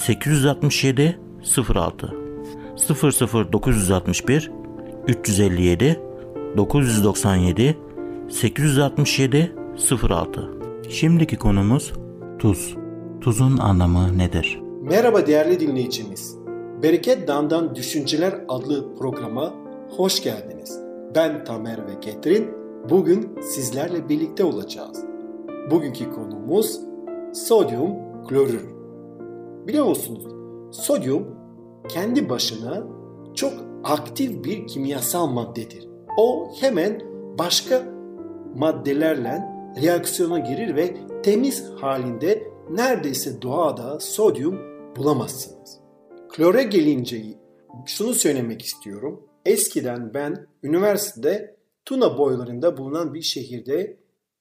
867 06 00 961 357 997 867 06 Şimdiki konumuz tuz. Tuzun anlamı nedir? Merhaba değerli dinleyicimiz. Bereket Dam'dan Düşünceler adlı programa hoş geldiniz. Ben Tamer ve Ketrin. Bugün sizlerle birlikte olacağız. Bugünkü konumuz sodyum klorür. Biliyor musunuz? Sodyum kendi başına çok aktif bir kimyasal maddedir. O hemen başka maddelerle reaksiyona girir ve temiz halinde neredeyse doğada sodyum bulamazsınız. Klore gelince şunu söylemek istiyorum. Eskiden ben üniversitede Tuna boylarında bulunan bir şehirde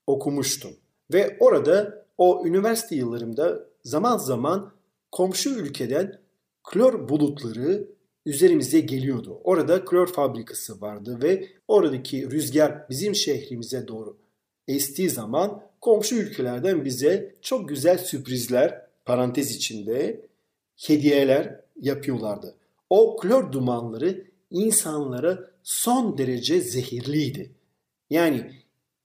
okumuştum. Ve orada o üniversite yıllarımda zaman zaman komşu ülkeden klor bulutları üzerimize geliyordu. Orada klor fabrikası vardı ve oradaki rüzgar bizim şehrimize doğru estiği zaman komşu ülkelerden bize çok güzel sürprizler parantez içinde hediyeler yapıyorlardı. O klor dumanları insanlara son derece zehirliydi. Yani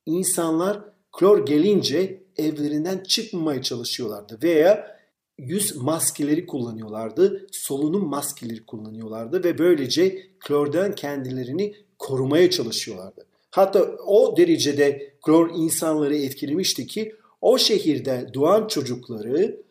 insanlar klor gelince evlerinden çıkmamaya çalışıyorlardı veya yüz maskeleri kullanıyorlardı, solunum maskeleri kullanıyorlardı ve böylece klordan kendilerini korumaya çalışıyorlardı. Hatta o derecede klor insanları etkilemişti ki o şehirde doğan çocukları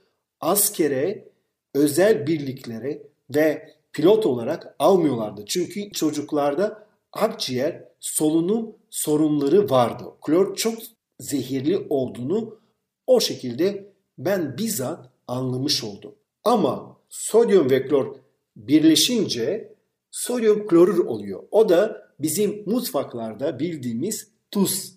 askere, özel birliklere ve pilot olarak almıyorlardı. Çünkü çocuklarda akciğer solunum sorunları vardı. Klor çok zehirli olduğunu o şekilde ben bizzat anlamış oldum. Ama sodyum ve klor birleşince sodyum klorür oluyor. O da bizim mutfaklarda bildiğimiz tuz.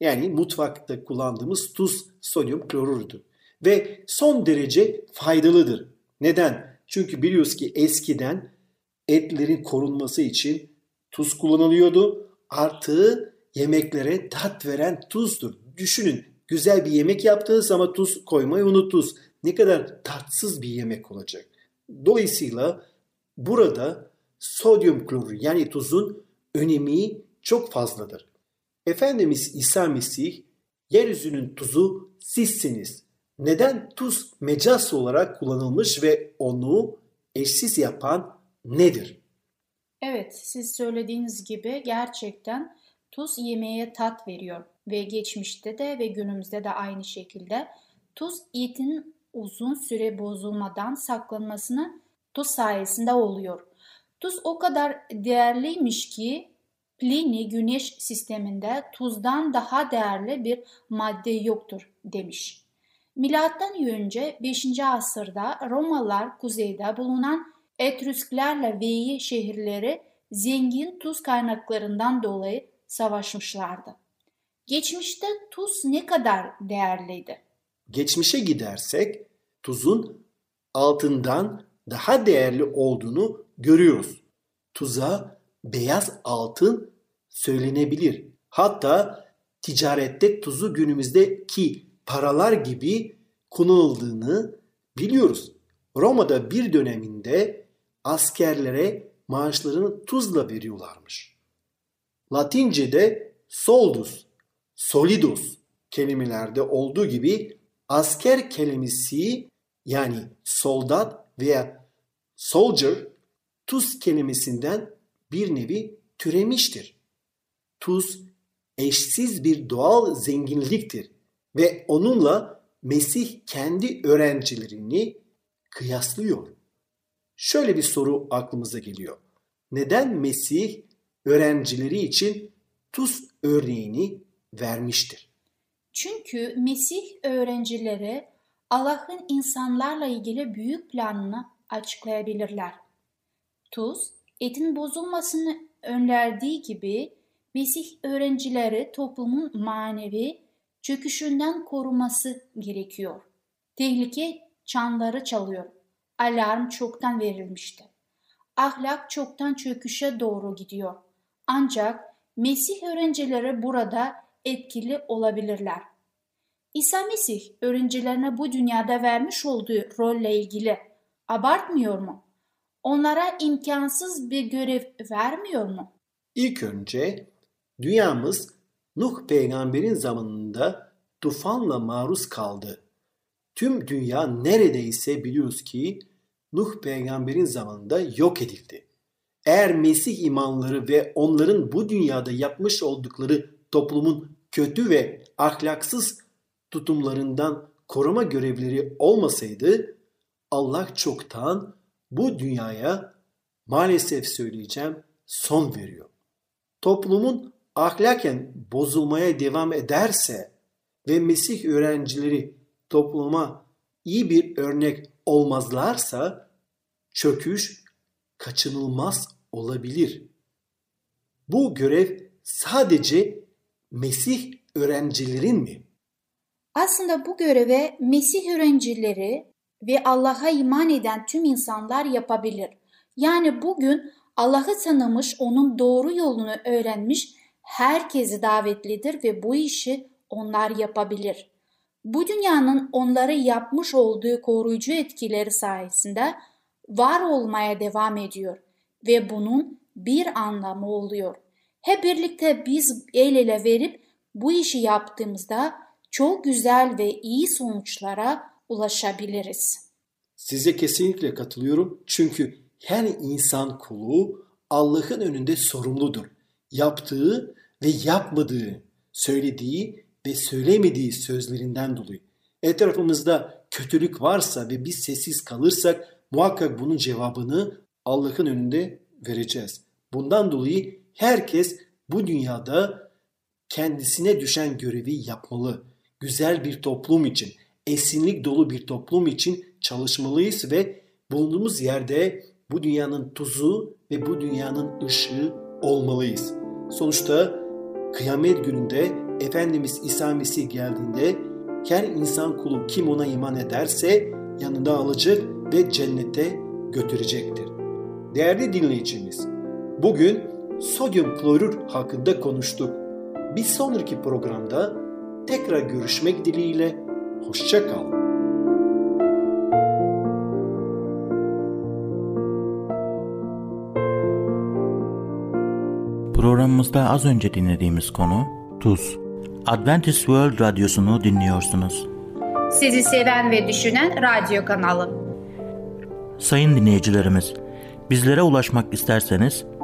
Yani mutfakta kullandığımız tuz sodyum klorürdür. Ve son derece faydalıdır. Neden? Çünkü biliyoruz ki eskiden etlerin korunması için tuz kullanılıyordu. Artı yemeklere tat veren tuzdur. Düşünün güzel bir yemek yaptınız ama tuz koymayı unuttunuz. Ne kadar tatsız bir yemek olacak. Dolayısıyla burada sodyum klorür yani tuzun önemi çok fazladır. Efendimiz İsa Mesih yeryüzünün tuzu sizsiniz. Neden tuz mecaz olarak kullanılmış ve onu eşsiz yapan nedir? Evet, siz söylediğiniz gibi gerçekten tuz yemeğe tat veriyor ve geçmişte de ve günümüzde de aynı şekilde tuz etin uzun süre bozulmadan saklanmasını tuz sayesinde oluyor. Tuz o kadar değerliymiş ki Pliny güneş sisteminde tuzdan daha değerli bir madde yoktur demiş. Milattan önce 5. asırda Romalılar kuzeyde bulunan Etrüsklerle Veii şehirleri zengin tuz kaynaklarından dolayı savaşmışlardı. Geçmişte tuz ne kadar değerliydi? Geçmişe gidersek tuzun altından daha değerli olduğunu görüyoruz. Tuza beyaz altın söylenebilir. Hatta ticarette tuzu günümüzdeki paralar gibi kullanıldığını biliyoruz. Roma'da bir döneminde askerlere maaşlarını tuzla veriyorlarmış. Latince'de soldus, solidus kelimelerde olduğu gibi asker kelimesi yani soldat veya soldier tuz kelimesinden bir nevi türemiştir. Tuz eşsiz bir doğal zenginliktir ve onunla Mesih kendi öğrencilerini kıyaslıyor. Şöyle bir soru aklımıza geliyor. Neden Mesih öğrencileri için tuz örneğini vermiştir? Çünkü Mesih öğrencileri Allah'ın insanlarla ilgili büyük planını açıklayabilirler. Tuz, etin bozulmasını önlerdiği gibi Mesih öğrencileri toplumun manevi çöküşünden koruması gerekiyor. Tehlike çanları çalıyor. Alarm çoktan verilmişti. Ahlak çoktan çöküşe doğru gidiyor. Ancak Mesih öğrencileri burada etkili olabilirler. İsa Mesih öğrencilerine bu dünyada vermiş olduğu rolle ilgili abartmıyor mu? Onlara imkansız bir görev vermiyor mu? İlk önce dünyamız Nuh peygamberin zamanında tufanla maruz kaldı. Tüm dünya neredeyse biliyoruz ki Nuh peygamberin zamanında yok edildi. Eğer Mesih imanları ve onların bu dünyada yapmış oldukları toplumun kötü ve ahlaksız tutumlarından koruma görevleri olmasaydı Allah çoktan bu dünyaya maalesef söyleyeceğim son veriyor. Toplumun ahlaken bozulmaya devam ederse ve Mesih öğrencileri topluma iyi bir örnek olmazlarsa çöküş kaçınılmaz olabilir. Bu görev sadece Mesih öğrencilerin mi? Aslında bu göreve Mesih öğrencileri ve Allah'a iman eden tüm insanlar yapabilir. Yani bugün Allah'ı tanımış, onun doğru yolunu öğrenmiş herkesi davetlidir ve bu işi onlar yapabilir. Bu dünyanın onları yapmış olduğu koruyucu etkileri sayesinde var olmaya devam ediyor ve bunun bir anlamı oluyor. Hep birlikte biz el ele verip bu işi yaptığımızda çok güzel ve iyi sonuçlara ulaşabiliriz. Size kesinlikle katılıyorum çünkü her insan kulu Allah'ın önünde sorumludur. Yaptığı ve yapmadığı, söylediği ve söylemediği sözlerinden dolayı. Etrafımızda kötülük varsa ve biz sessiz kalırsak muhakkak bunun cevabını Allah'ın önünde vereceğiz. Bundan dolayı herkes bu dünyada kendisine düşen görevi yapmalı. Güzel bir toplum için, esinlik dolu bir toplum için çalışmalıyız ve bulunduğumuz yerde bu dünyanın tuzu ve bu dünyanın ışığı olmalıyız. Sonuçta kıyamet gününde Efendimiz İsa Mesih geldiğinde her insan kulu kim ona iman ederse yanında alacak ve cennete götürecektir. Değerli dinleyicimiz, bugün sodyum klorür hakkında konuştuk. Bir sonraki programda tekrar görüşmek dileğiyle hoşça kalın. Programımızda az önce dinlediğimiz konu tuz. Adventist World Radyosu'nu dinliyorsunuz. Sizi seven ve düşünen radyo kanalı. Sayın dinleyicilerimiz, bizlere ulaşmak isterseniz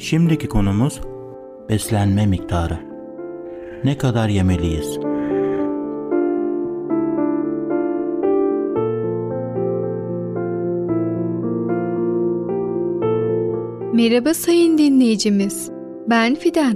Şimdiki konumuz beslenme miktarı. Ne kadar yemeliyiz? Merhaba sayın dinleyicimiz. Ben Fidan.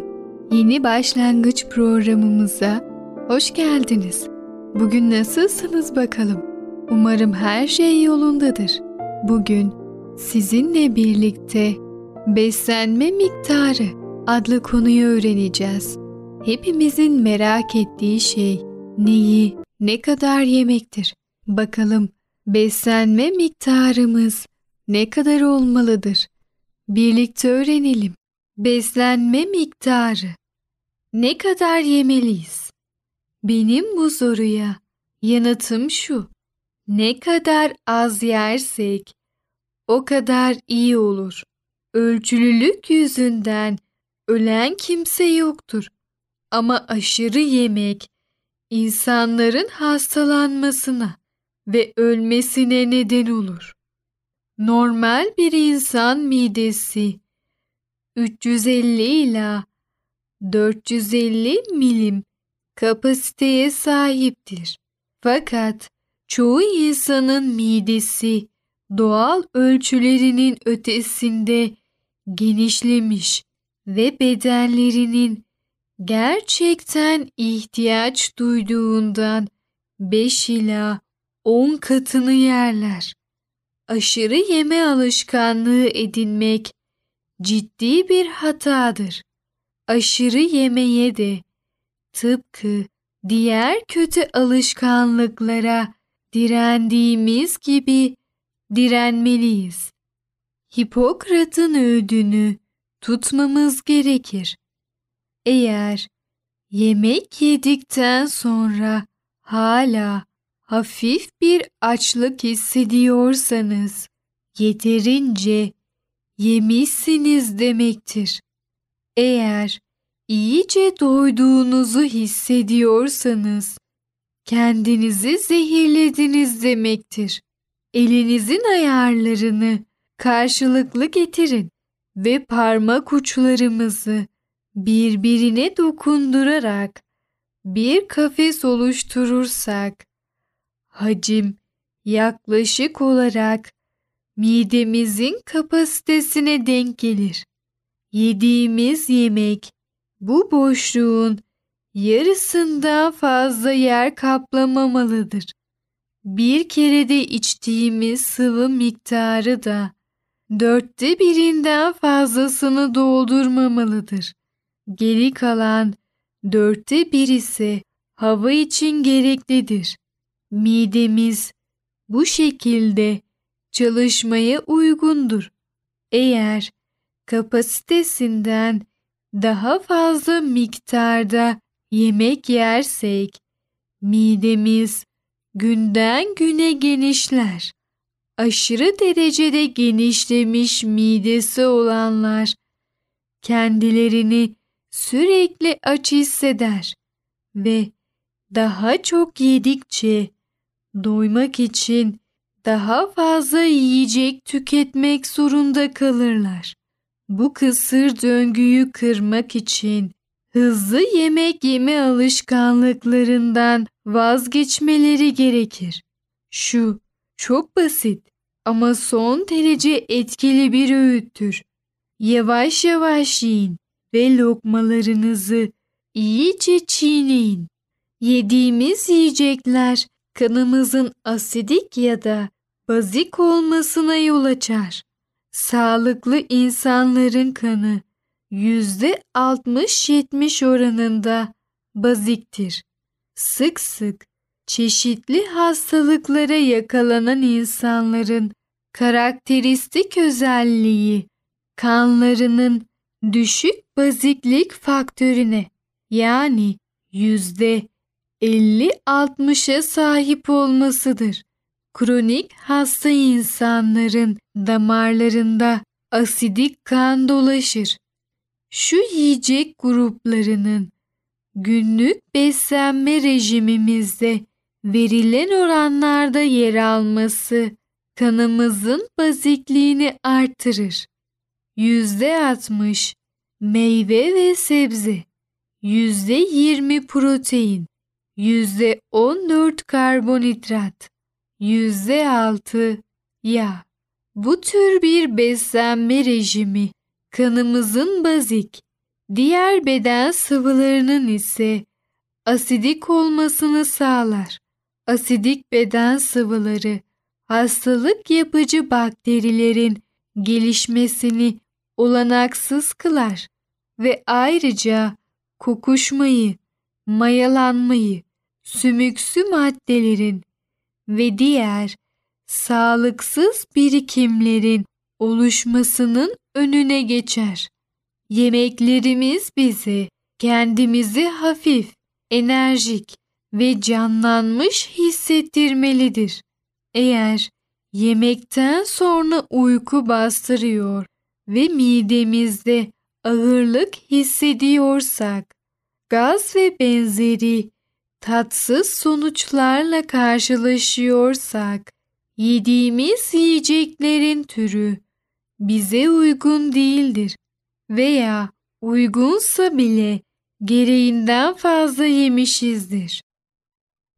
Yeni başlangıç programımıza hoş geldiniz. Bugün nasılsınız bakalım? Umarım her şey yolundadır. Bugün sizinle birlikte beslenme miktarı adlı konuyu öğreneceğiz. Hepimizin merak ettiği şey neyi, ne kadar yemektir? Bakalım beslenme miktarımız ne kadar olmalıdır? Birlikte öğrenelim. Beslenme miktarı. Ne kadar yemeliyiz? Benim bu soruya yanıtım şu. Ne kadar az yersek o kadar iyi olur. Ölçülülük yüzünden ölen kimse yoktur. Ama aşırı yemek insanların hastalanmasına ve ölmesine neden olur. Normal bir insan midesi 350 ila 450 milim kapasiteye sahiptir. Fakat çoğu insanın midesi doğal ölçülerinin ötesinde genişlemiş ve bedenlerinin gerçekten ihtiyaç duyduğundan 5 ila 10 katını yerler. Aşırı yeme alışkanlığı edinmek ciddi bir hatadır. Aşırı yemeye de tıpkı diğer kötü alışkanlıklara direndiğimiz gibi direnmeliyiz. Hipokrat'ın öğüdünü tutmamız gerekir. Eğer yemek yedikten sonra hala hafif bir açlık hissediyorsanız yeterince yemişsiniz demektir. Eğer iyice doyduğunuzu hissediyorsanız kendinizi zehirlediniz demektir. Elinizin ayarlarını karşılıklı getirin ve parmak uçlarımızı birbirine dokundurarak bir kafes oluşturursak hacim yaklaşık olarak midemizin kapasitesine denk gelir. Yediğimiz yemek bu boşluğun yarısından fazla yer kaplamamalıdır. Bir kerede içtiğimiz sıvı miktarı da dörtte birinden fazlasını doldurmamalıdır. Geri kalan dörtte bir ise hava için gereklidir. Midemiz bu şekilde çalışmaya uygundur. Eğer kapasitesinden daha fazla miktarda yemek yersek midemiz günden güne genişler. Aşırı derecede genişlemiş midesi olanlar kendilerini sürekli aç hisseder ve daha çok yedikçe doymak için daha fazla yiyecek tüketmek zorunda kalırlar. Bu kısır döngüyü kırmak için hızlı yemek yeme alışkanlıklarından vazgeçmeleri gerekir. Şu çok basit ama son derece etkili bir öğüttür. Yavaş yavaş yiyin ve lokmalarınızı iyice çiğneyin. Yediğimiz yiyecekler kanımızın asidik ya da bazik olmasına yol açar. Sağlıklı insanların kanı yüzde 60-70 oranında baziktir. Sık sık çeşitli hastalıklara yakalanan insanların karakteristik özelliği kanlarının düşük baziklik faktörüne yani yüzde 50-60'a sahip olmasıdır. Kronik hasta insanların damarlarında asidik kan dolaşır. Şu yiyecek gruplarının günlük beslenme rejimimizde verilen oranlarda yer alması kanımızın bazikliğini artırır. %60 meyve ve sebze, %20 protein, %14 karbonhidrat, %6 yağ. Bu tür bir beslenme rejimi kanımızın bazik, diğer beden sıvılarının ise asidik olmasını sağlar. Asidik beden sıvıları hastalık yapıcı bakterilerin gelişmesini olanaksız kılar ve ayrıca kokuşmayı, mayalanmayı, sümüksü maddelerin ve diğer sağlıksız birikimlerin oluşmasının önüne geçer. Yemeklerimiz bizi kendimizi hafif, enerjik ve canlanmış hissettirmelidir. Eğer yemekten sonra uyku bastırıyor ve midemizde ağırlık hissediyorsak, gaz ve benzeri tatsız sonuçlarla karşılaşıyorsak, yediğimiz yiyeceklerin türü bize uygun değildir veya uygunsa bile gereğinden fazla yemişizdir.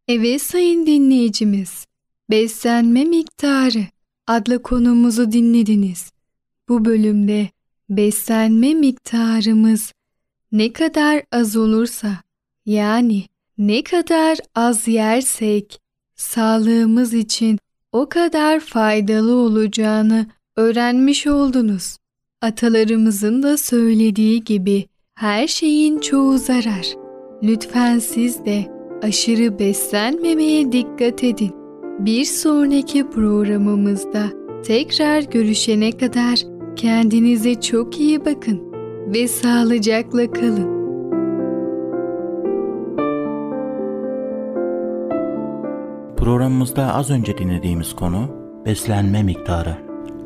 Evet sayın dinleyicimiz, beslenme miktarı adlı konumuzu dinlediniz. Bu bölümde beslenme miktarımız ne kadar az olursa yani ne kadar az yersek sağlığımız için o kadar faydalı olacağını öğrenmiş oldunuz. Atalarımızın da söylediği gibi her şeyin çoğu zarar. Lütfen siz de aşırı beslenmemeye dikkat edin. Bir sonraki programımızda tekrar görüşene kadar kendinize çok iyi bakın ve sağlıcakla kalın. Programımızda az önce dinlediğimiz konu beslenme miktarı.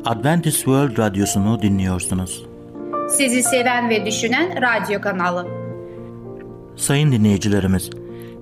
Adventist World Radyosu'nu dinliyorsunuz. Sizi seven ve düşünen radyo kanalı. Sayın dinleyicilerimiz,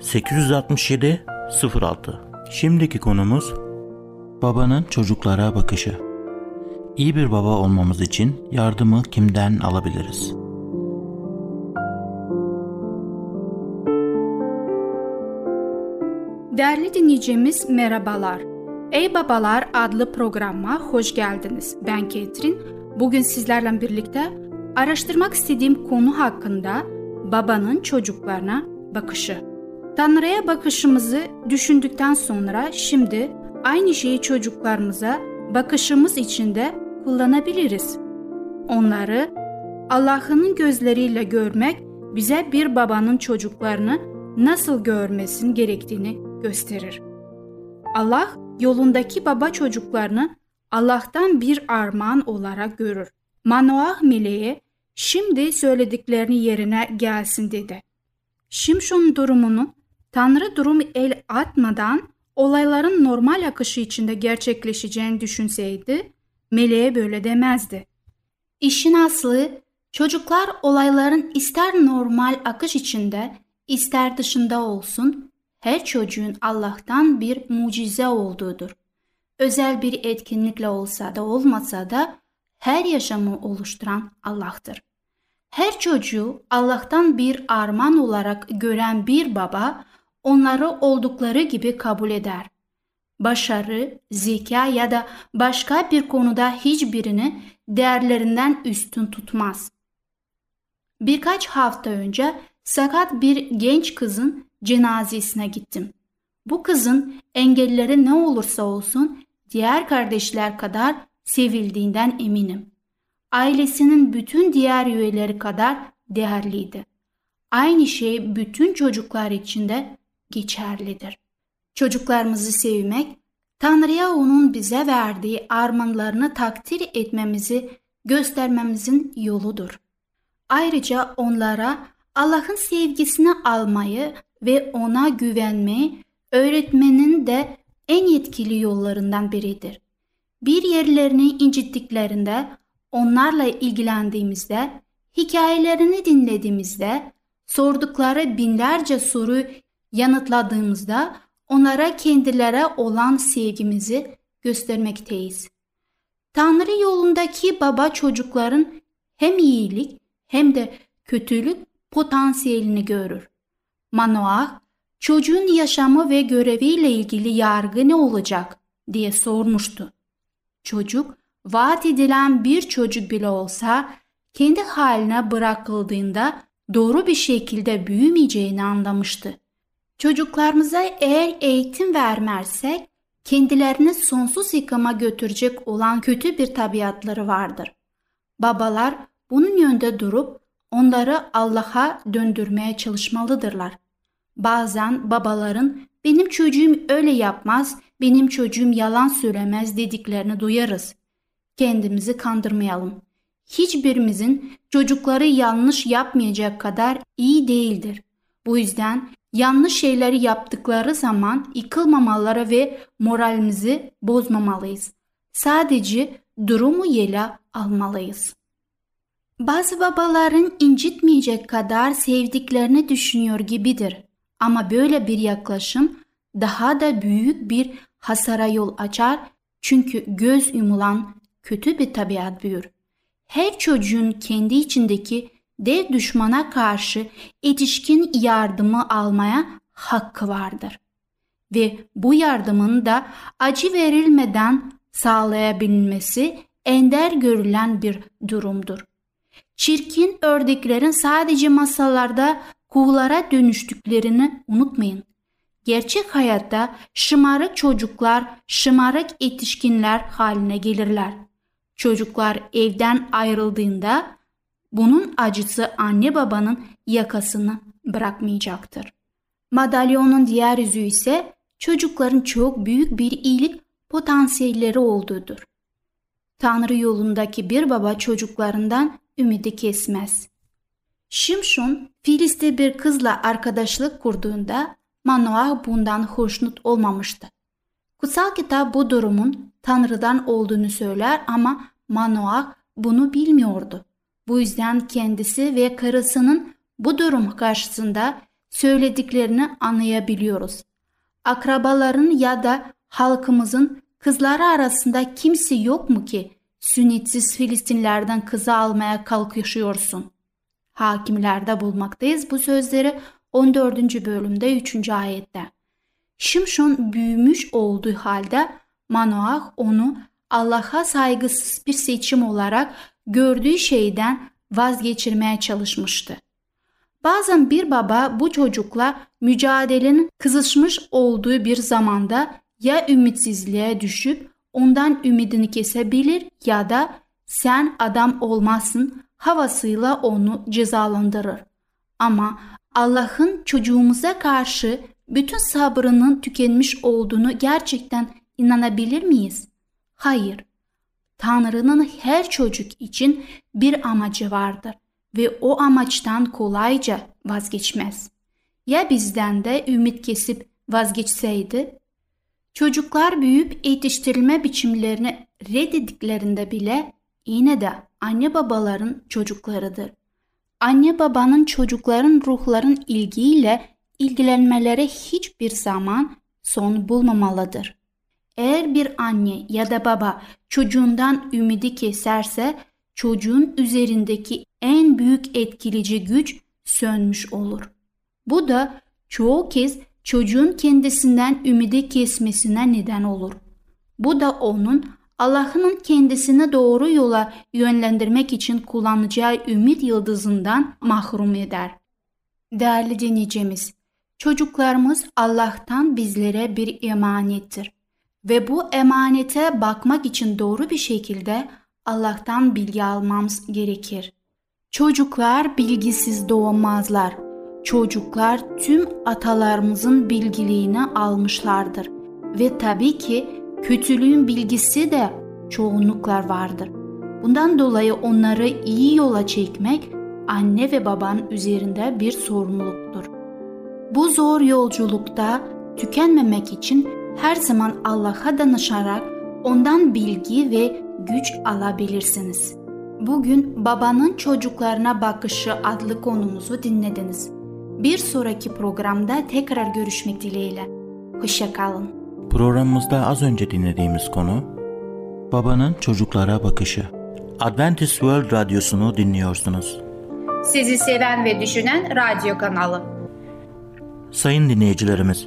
867 06 Şimdiki konumuz babanın çocuklara bakışı. İyi bir baba olmamız için yardımı kimden alabiliriz? Değerli dinleyicimiz merhabalar. Ey Babalar adlı programa hoş geldiniz. Ben Ketrin. Bugün sizlerle birlikte araştırmak istediğim konu hakkında babanın çocuklarına bakışı. Tanrı'ya bakışımızı düşündükten sonra şimdi aynı şeyi çocuklarımıza bakışımız için de kullanabiliriz. Onları Allah'ın gözleriyle görmek bize bir babanın çocuklarını nasıl görmesin gerektiğini gösterir. Allah yolundaki baba çocuklarını Allah'tan bir armağan olarak görür. Manoah meleği şimdi söylediklerini yerine gelsin dedi. Şimşon durumunu Tanrı durum el atmadan olayların normal akışı içinde gerçekleşeceğini düşünseydi meleğe böyle demezdi. İşin aslı çocuklar olayların ister normal akış içinde ister dışında olsun her çocuğun Allah'tan bir mucize olduğudur. Özel bir etkinlikle olsa da olmasa da her yaşamı oluşturan Allah'tır. Her çocuğu Allah'tan bir armağan olarak gören bir baba onları oldukları gibi kabul eder. Başarı, zeka ya da başka bir konuda hiçbirini değerlerinden üstün tutmaz. Birkaç hafta önce sakat bir genç kızın cenazesine gittim. Bu kızın engelleri ne olursa olsun diğer kardeşler kadar sevildiğinden eminim. Ailesinin bütün diğer üyeleri kadar değerliydi. Aynı şey bütün çocuklar için de geçerlidir. Çocuklarımızı sevmek, Tanrı'ya onun bize verdiği armağanlarını takdir etmemizi göstermemizin yoludur. Ayrıca onlara Allah'ın sevgisini almayı ve ona güvenmeyi öğretmenin de en yetkili yollarından biridir. Bir yerlerini incittiklerinde, onlarla ilgilendiğimizde, hikayelerini dinlediğimizde, sordukları binlerce soru yanıtladığımızda onlara kendilere olan sevgimizi göstermekteyiz. Tanrı yolundaki baba çocukların hem iyilik hem de kötülük potansiyelini görür. Manoah, çocuğun yaşamı ve göreviyle ilgili yargı ne olacak diye sormuştu. Çocuk, vaat edilen bir çocuk bile olsa kendi haline bırakıldığında doğru bir şekilde büyümeyeceğini anlamıştı. Çocuklarımıza eğer eğitim vermezsek kendilerini sonsuz yıkama götürecek olan kötü bir tabiatları vardır. Babalar bunun yönde durup onları Allah'a döndürmeye çalışmalıdırlar. Bazen babaların benim çocuğum öyle yapmaz, benim çocuğum yalan söylemez dediklerini duyarız. Kendimizi kandırmayalım. Hiçbirimizin çocukları yanlış yapmayacak kadar iyi değildir. Bu yüzden yanlış şeyleri yaptıkları zaman yıkılmamaları ve moralimizi bozmamalıyız. Sadece durumu yele almalıyız. Bazı babaların incitmeyecek kadar sevdiklerini düşünüyor gibidir. Ama böyle bir yaklaşım daha da büyük bir hasara yol açar çünkü göz yumulan kötü bir tabiat büyür. Her çocuğun kendi içindeki dev düşmana karşı yetişkin yardımı almaya hakkı vardır. Ve bu yardımın da acı verilmeden sağlayabilmesi ender görülen bir durumdur. Çirkin ördeklerin sadece masallarda kuğulara dönüştüklerini unutmayın. Gerçek hayatta şımarık çocuklar şımarık yetişkinler haline gelirler. Çocuklar evden ayrıldığında bunun acısı anne babanın yakasını bırakmayacaktır. Madalyonun diğer yüzü ise çocukların çok büyük bir iyilik potansiyelleri olduğudur. Tanrı yolundaki bir baba çocuklarından ümidi kesmez. Şimşon, Filiste bir kızla arkadaşlık kurduğunda Manoah bundan hoşnut olmamıştı. Kutsal kitap bu durumun Tanrı'dan olduğunu söyler ama Manoah bunu bilmiyordu. Bu yüzden kendisi ve karısının bu durum karşısında söylediklerini anlayabiliyoruz. Akrabaların ya da halkımızın kızları arasında kimse yok mu ki sünnetsiz Filistinlerden kızı almaya kalkışıyorsun? Hakimlerde bulmaktayız bu sözleri 14. bölümde 3. ayette. Şimşon büyümüş olduğu halde Manoah onu Allah'a saygısız bir seçim olarak gördüğü şeyden vazgeçirmeye çalışmıştı. Bazen bir baba bu çocukla mücadelenin kızışmış olduğu bir zamanda ya ümitsizliğe düşüp ondan ümidini kesebilir ya da sen adam olmazsın havasıyla onu cezalandırır. Ama Allah'ın çocuğumuza karşı bütün sabrının tükenmiş olduğunu gerçekten inanabilir miyiz? Hayır. Tanrı'nın her çocuk için bir amacı vardır ve o amaçtan kolayca vazgeçmez. Ya bizden de ümit kesip vazgeçseydi? Çocuklar büyüyüp yetiştirilme biçimlerini reddediklerinde bile yine de anne babaların çocuklarıdır. Anne babanın çocukların ruhların ilgiyle ilgilenmeleri hiçbir zaman son bulmamalıdır. Eğer bir anne ya da baba çocuğundan ümidi keserse çocuğun üzerindeki en büyük etkileyici güç sönmüş olur. Bu da çoğu kez çocuğun kendisinden ümidi kesmesine neden olur. Bu da onun Allah'ın kendisini doğru yola yönlendirmek için kullanacağı ümit yıldızından mahrum eder. Değerli dinleyicimiz, çocuklarımız Allah'tan bizlere bir emanettir ve bu emanete bakmak için doğru bir şekilde Allah'tan bilgi almamız gerekir. Çocuklar bilgisiz doğmazlar. Çocuklar tüm atalarımızın bilgiliğini almışlardır ve tabii ki kötülüğün bilgisi de çoğunluklar vardır. Bundan dolayı onları iyi yola çekmek anne ve babanın üzerinde bir sorumluluktur. Bu zor yolculukta tükenmemek için her zaman Allah'a danışarak ondan bilgi ve güç alabilirsiniz. Bugün babanın çocuklarına bakışı adlı konumuzu dinlediniz. Bir sonraki programda tekrar görüşmek dileğiyle. Hoşçakalın. Programımızda az önce dinlediğimiz konu Babanın çocuklara bakışı. Adventist World Radyosu'nu dinliyorsunuz. Sizi seven ve düşünen radyo kanalı. Sayın dinleyicilerimiz,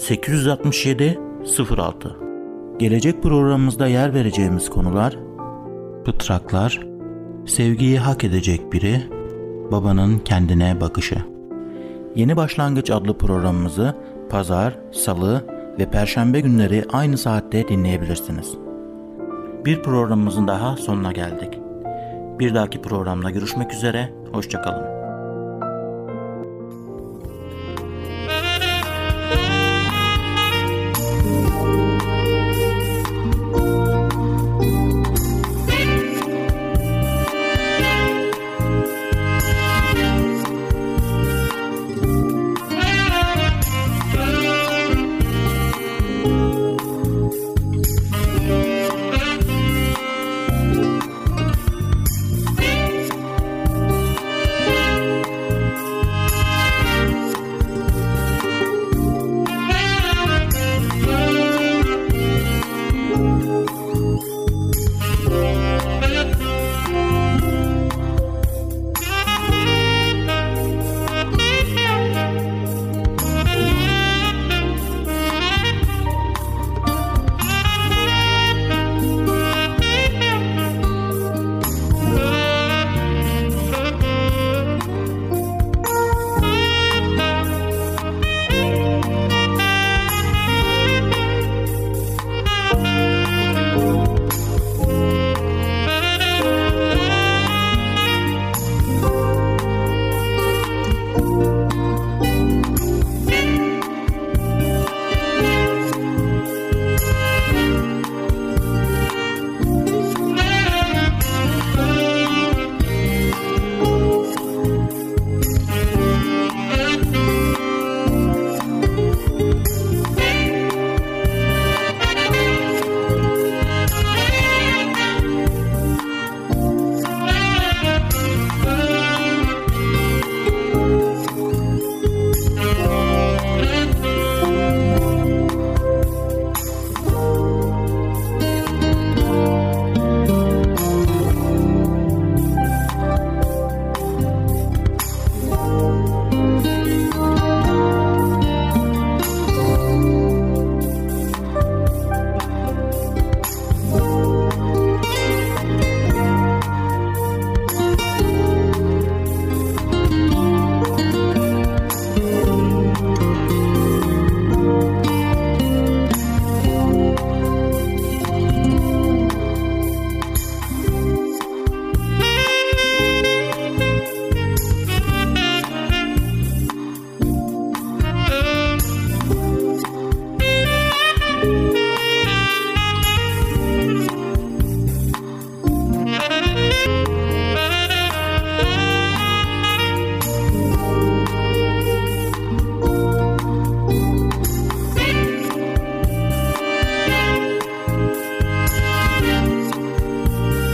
867 06 Gelecek programımızda yer vereceğimiz konular Pıtraklar Sevgiyi hak edecek biri Babanın kendine bakışı Yeni Başlangıç adlı programımızı pazar, salı ve perşembe günleri aynı saatte dinleyebilirsiniz. Bir programımızın daha sonuna geldik. Bir dahaki programda görüşmek üzere, hoşçakalın.